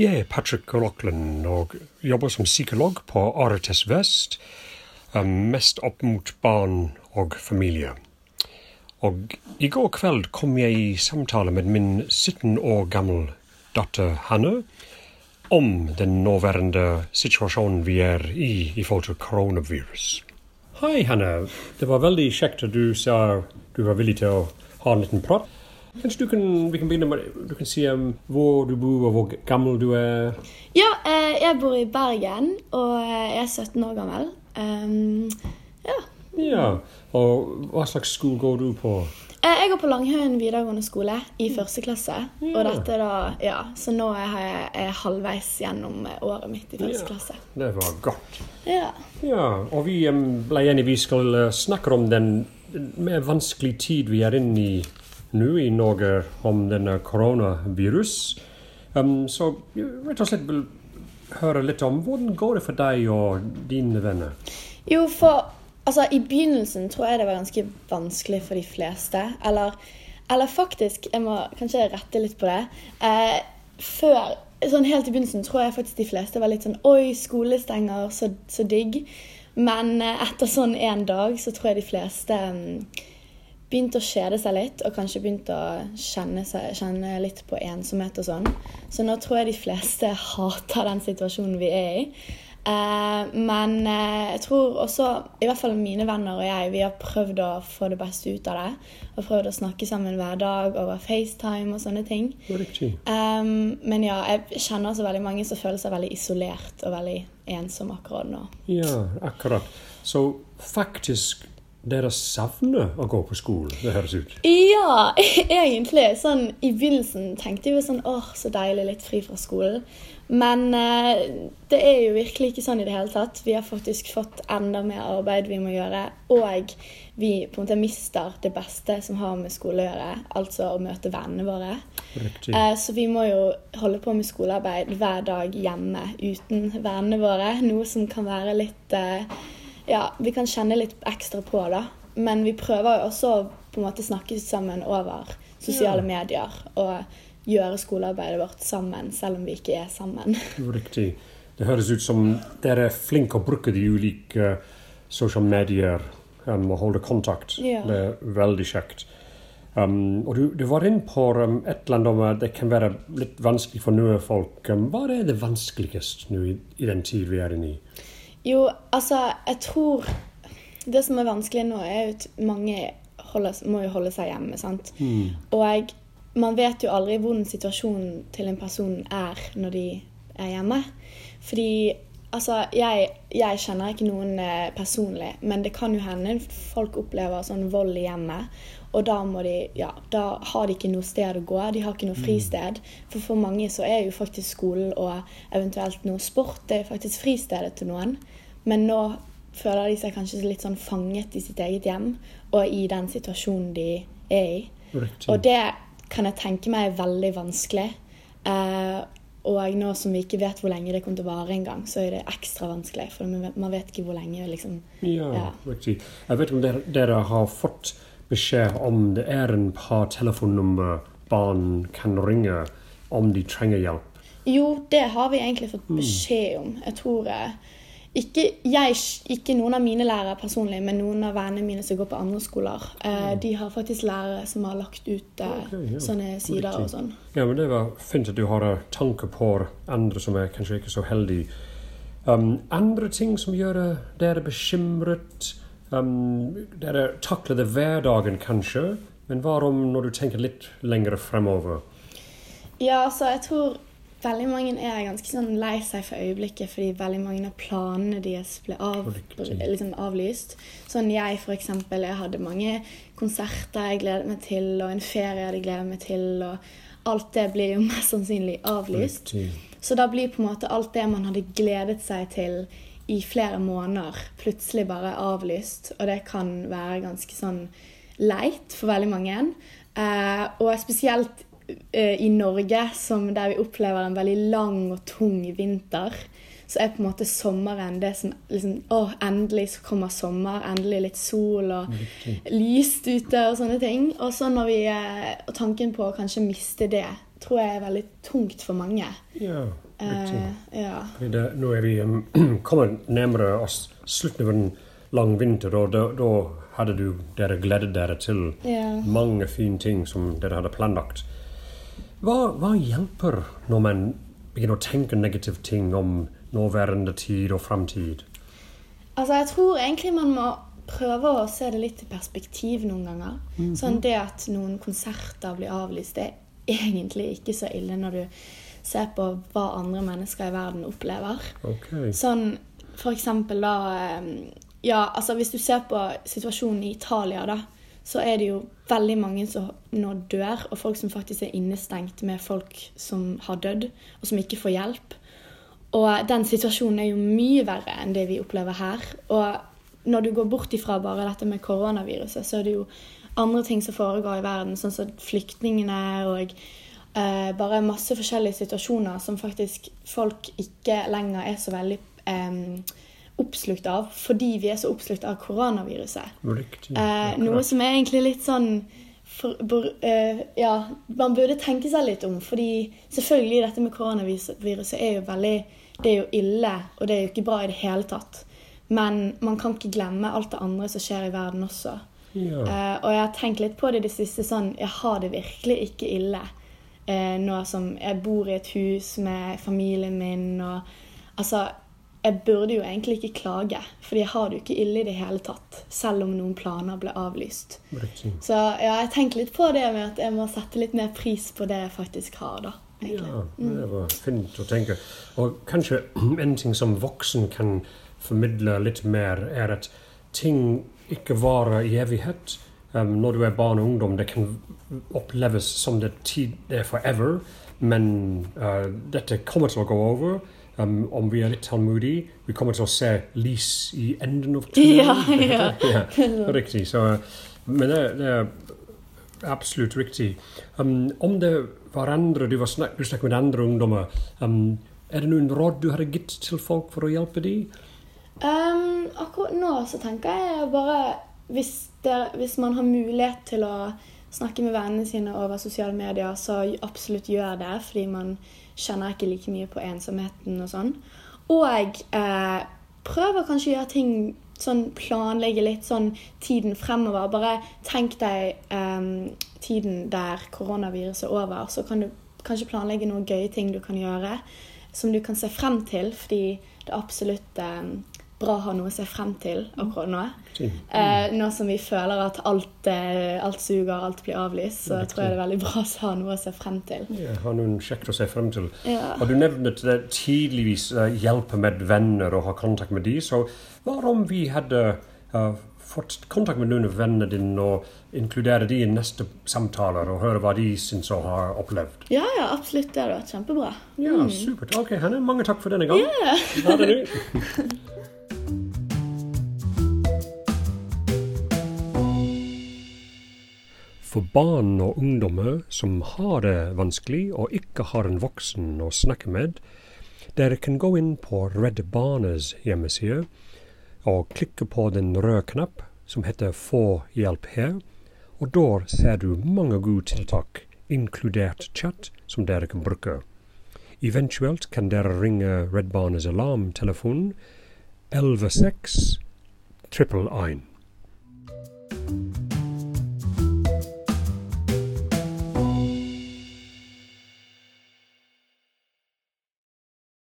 Jeg er Patrick Rockland og jobber som psykolog på Arites Vest, um, mest opp mot barn og familie. Og i går kveld kom jeg i samtale med min 17 år gammel datter Hanne om den nåværende situasjonen vi er i i forhold til koronavirus. Hei, Hanne. Det var veldig kjekt at du sa du var villig til å ha en liten prat. Kanskje du kan, vi kan begynne med, du kan si um, hvor du bor og hvor gammel du er? Ja, eh, jeg bor i Bergen, og jeg er 17 år gammel. Um, ja. Ja. Og hva slags skole går du på? Eh, Jeg går på Langhaugen videregående skole i første klasse. Ja. Og dette da, ja, Så nå er jeg halvveis gjennom eh, året mitt i første Ja. klasse. Det var godt. Ja. Ja, og vi um, ble enige vi skal snakke om den, den mer vanskelige tid vi er inne i nå i Norge, om denne koronavirus. Um, så rett og slett vil høre litt om hvordan går det for deg og dine venner? Jo, for altså, i begynnelsen tror jeg det var ganske vanskelig for de fleste. Eller, eller faktisk, jeg må kanskje rette litt på det. Eh, før, sånn helt i begynnelsen tror jeg faktisk de fleste var litt sånn Oi, skole stenger, så, så digg. Men eh, etter sånn en dag så tror jeg de fleste mm, begynte å kjede seg litt, og kanskje begynte å kjenne, seg, kjenne litt på ensomhet og sånn. Så nå tror jeg de fleste hater den situasjonen vi er i. Eh, men eh, jeg tror også, i hvert fall mine venner og jeg, vi har prøvd å få det beste ut av det. Og prøvd å snakke sammen hver dag over FaceTime og sånne ting. Um, men ja, jeg kjenner også veldig mange som føler seg veldig isolert og veldig ensom akkurat nå. Ja, akkurat. Så faktisk dere savner å gå på skolen, det høres ut. Ja, egentlig. Sånn, I begynnelsen tenkte jeg jo sånn åh, så deilig, litt fri fra skolen. Men eh, det er jo virkelig ikke sånn i det hele tatt. Vi har faktisk fått enda mer arbeid vi må gjøre. Og vi på en måte mister det beste som har med skole å gjøre, altså å møte vennene våre. Eh, så vi må jo holde på med skolearbeid hver dag hjemme uten vennene våre. Noe som kan være litt eh, Ja, vi kan kjenne litt ekstra på, da. Men vi prøver jo også å på en måte snakke sammen over sosiale Ja. medier. Og gjøre skolearbeidet vårt sammen, selv om vi ikke er sammen. Riktig. Det høres ut som dere er flinke å bruke de ulike sosiale medier um, og holde kontakt. Ja. Det er veldig kjekt. Um, og du, du var inne på um, et eller annet om at det kan være litt vanskelig for noen folk. Um, hva er det vanskeligste nå i, i den tid vi er inne i? Jo, altså, jeg tror Det som er vanskelig nå, er at mange holder, må jo holde seg hjemme, sant. Og man vet jo aldri hvordan situasjonen til en person er når de er hjemme. Fordi altså, jeg, jeg kjenner ikke noen eh, personlig, men det kan jo hende folk opplever sånn vold i hjemmet. Og da, må de, ja, da har de ikke noe sted å gå, de har ikke noe fristed. For for mange så er jo faktisk skolen og eventuelt noe sport det er faktisk fristedet til noen. Men nå føler de seg kanskje litt sånn fanget i sitt eget hjem og i den situasjonen de er i. Riktig. Og det kan jeg tenke meg er veldig vanskelig. Eh, og nå som vi ikke vet hvor lenge det kommer til å vare engang, så er det ekstra vanskelig. For man vet- ikke hvor lenge liksom Ja, Ja. riktig. Jeg vet om dere, dere har fått beskjed om det er en par telefonnummer barn kan ringe om de trenger hjelp. Jo, det har vi egentlig fått beskjed om. Jeg tror eh, ikke, jeg, ikke noen av mine lærere personlig, men noen av vennene mine som går på andre skoler. Eh, De har faktisk lærere som har lagt ut eh, okay, ja. sånne sider Riktig. og sånn. Ja, men det var fint at du har tanker tanke på andre som er kanskje ikke så heldige. Um, andre ting som gjør dere bekymret? Um, dere takler det hverdagen kanskje, men hva om når du tenker litt lenger fremover? Ja, altså, jeg tror veldig mange er ganske sånn lei seg for øyeblikket fordi veldig mange av planene deres ble av, liksom avlyst. Sånn jeg for eksempel, jeg hadde mange konserter jeg gledet meg til, og en ferie jeg hadde gledet meg til, og alt det blir jo mest sannsynlig avlyst. Riktig. Så da blir på en måte alt det man hadde gledet seg til i flere måneder, plutselig bare avlyst. Og det kan være ganske sånn leit for veldig mange. Uh, og spesielt i Norge, som der vi opplever en veldig lang og tung vinter, så er på en måte sommeren det som liksom Å, endelig så kommer sommer. Endelig litt sol og lyst ute og sånne ting. Og så når vi eh, Og tanken på å kanskje miste det, tror jeg er veldig tungt for mange. Ja. Riktig. Eh, ja. Det, nå er vi um, kommet nærmere oss slutten av en lang vinter, og da, da hadde du dere gledet dere til Ja. mange fine ting som dere hadde planlagt. Hva, hva hjelper når man begynner å tenke negative ting om nåværende tid og framtid? Altså, jeg tror egentlig man må prøve å se det litt i perspektiv noen ganger. Sånn det at noen konserter blir avlyst, det er egentlig ikke så ille når du ser på hva andre mennesker i verden opplever. Okay. Sånn for eksempel da eh, Ja, altså hvis du ser på situasjonen i Italia, da, så er det jo veldig mange som nå dør, og folk som faktisk er innestengt med folk som har dødd, og som ikke får hjelp. Og den situasjonen er jo mye verre enn det vi opplever her. Og når du går bort ifra bare dette med koronaviruset, så er det jo andre ting som foregår i verden, sånn som flyktningene og eh, bare masse forskjellige situasjoner som faktisk folk ikke lenger er så veldig eh, oppslukt av, fordi vi er så oppslukt av koronaviruset. Riktig. Eh, noe som er egentlig litt sånn for, bur, uh, Ja, man burde tenke seg litt om. Fordi selvfølgelig dette med koronaviruset er jo veldig Det er jo ille, og det er jo ikke bra i det hele tatt. Men man kan ikke glemme alt det andre som skjer i verden også. Ja. Uh, og jeg har tenkt litt på det i det siste sånn Jeg har det virkelig ikke ille. uh, nå som jeg bor i et hus med familien min og Altså, jeg burde jo egentlig ikke klage, fordi jeg har det jo ikke ille i det hele tatt. Selv om noen planer ble avlyst. Riktig. Så ja, jeg tenker litt på det med at jeg må sette litt mer pris på det jeg faktisk har, da. egentlig. Ja, det var fint å tenke. Og kanskje en ting som voksen kan formidle litt mer, er at ting ikke varer i evighet. Um, når du er barn og ungdom, det kan oppleves som det tid er forever, men uh, dette kommer til å gå over. Um, om vi er litt tålmodige, vi kommer til å se lys i enden av Ja, tunnelen. ja. ja. Riktig. Så, men det, det er absolutt riktig. Um, om det var andre, du, var snak, du snakket med andre ungdommer, um, er det noen råd du hadde gitt til folk for å hjelpe dem? Um, akkurat nå så tenker jeg bare hvis, det, hvis man har mulighet til å snakke med vennene sine over sosiale medier, så absolutt gjør det, fordi man kjenner ikke like mye på ensomheten og sånn. Og eh, å kanskje gjøre ting sånn planlegge litt sånn tiden fremover. Bare tenk deg eh, tiden der koronaviruset er over, så kan du kanskje planlegge noen gøye ting du kan gjøre som du kan se frem til, fordi det absolutt em, bra å ha noe å se frem til akkurat nå. Eh, nå som vi føler at alt, eh, alt suger, alt blir avlyst, så tror jeg det er veldig bra å ha noe å se frem til. Ja, ha noen kjekt å se frem til. Ja. Og du nevnte det tidligvis uh, hjelpe med venner og ha kontakt med de, så hva om vi hadde uh, fått kontakt med noen av vennene dine og inkludere de i neste samtaler og høre hva de syns og har opplevd? Ja, ja, absolutt. Det hadde vært kjempebra. Ja, supert. Ok, Hanne, mange takk for denne gang. Ha det. For barn og ungdommer som har det vanskelig og ikke har en voksen å snakke med, dere kan gå inn på Redd Barnas hjemmeside og klikke på den røde knapp som heter Få hjelp her, og da ser du mange gode tiltak, inkludert chat, som dere kan bruke. Eventuelt kan dere ringe Redd Barnas alarmtelefon 116 111.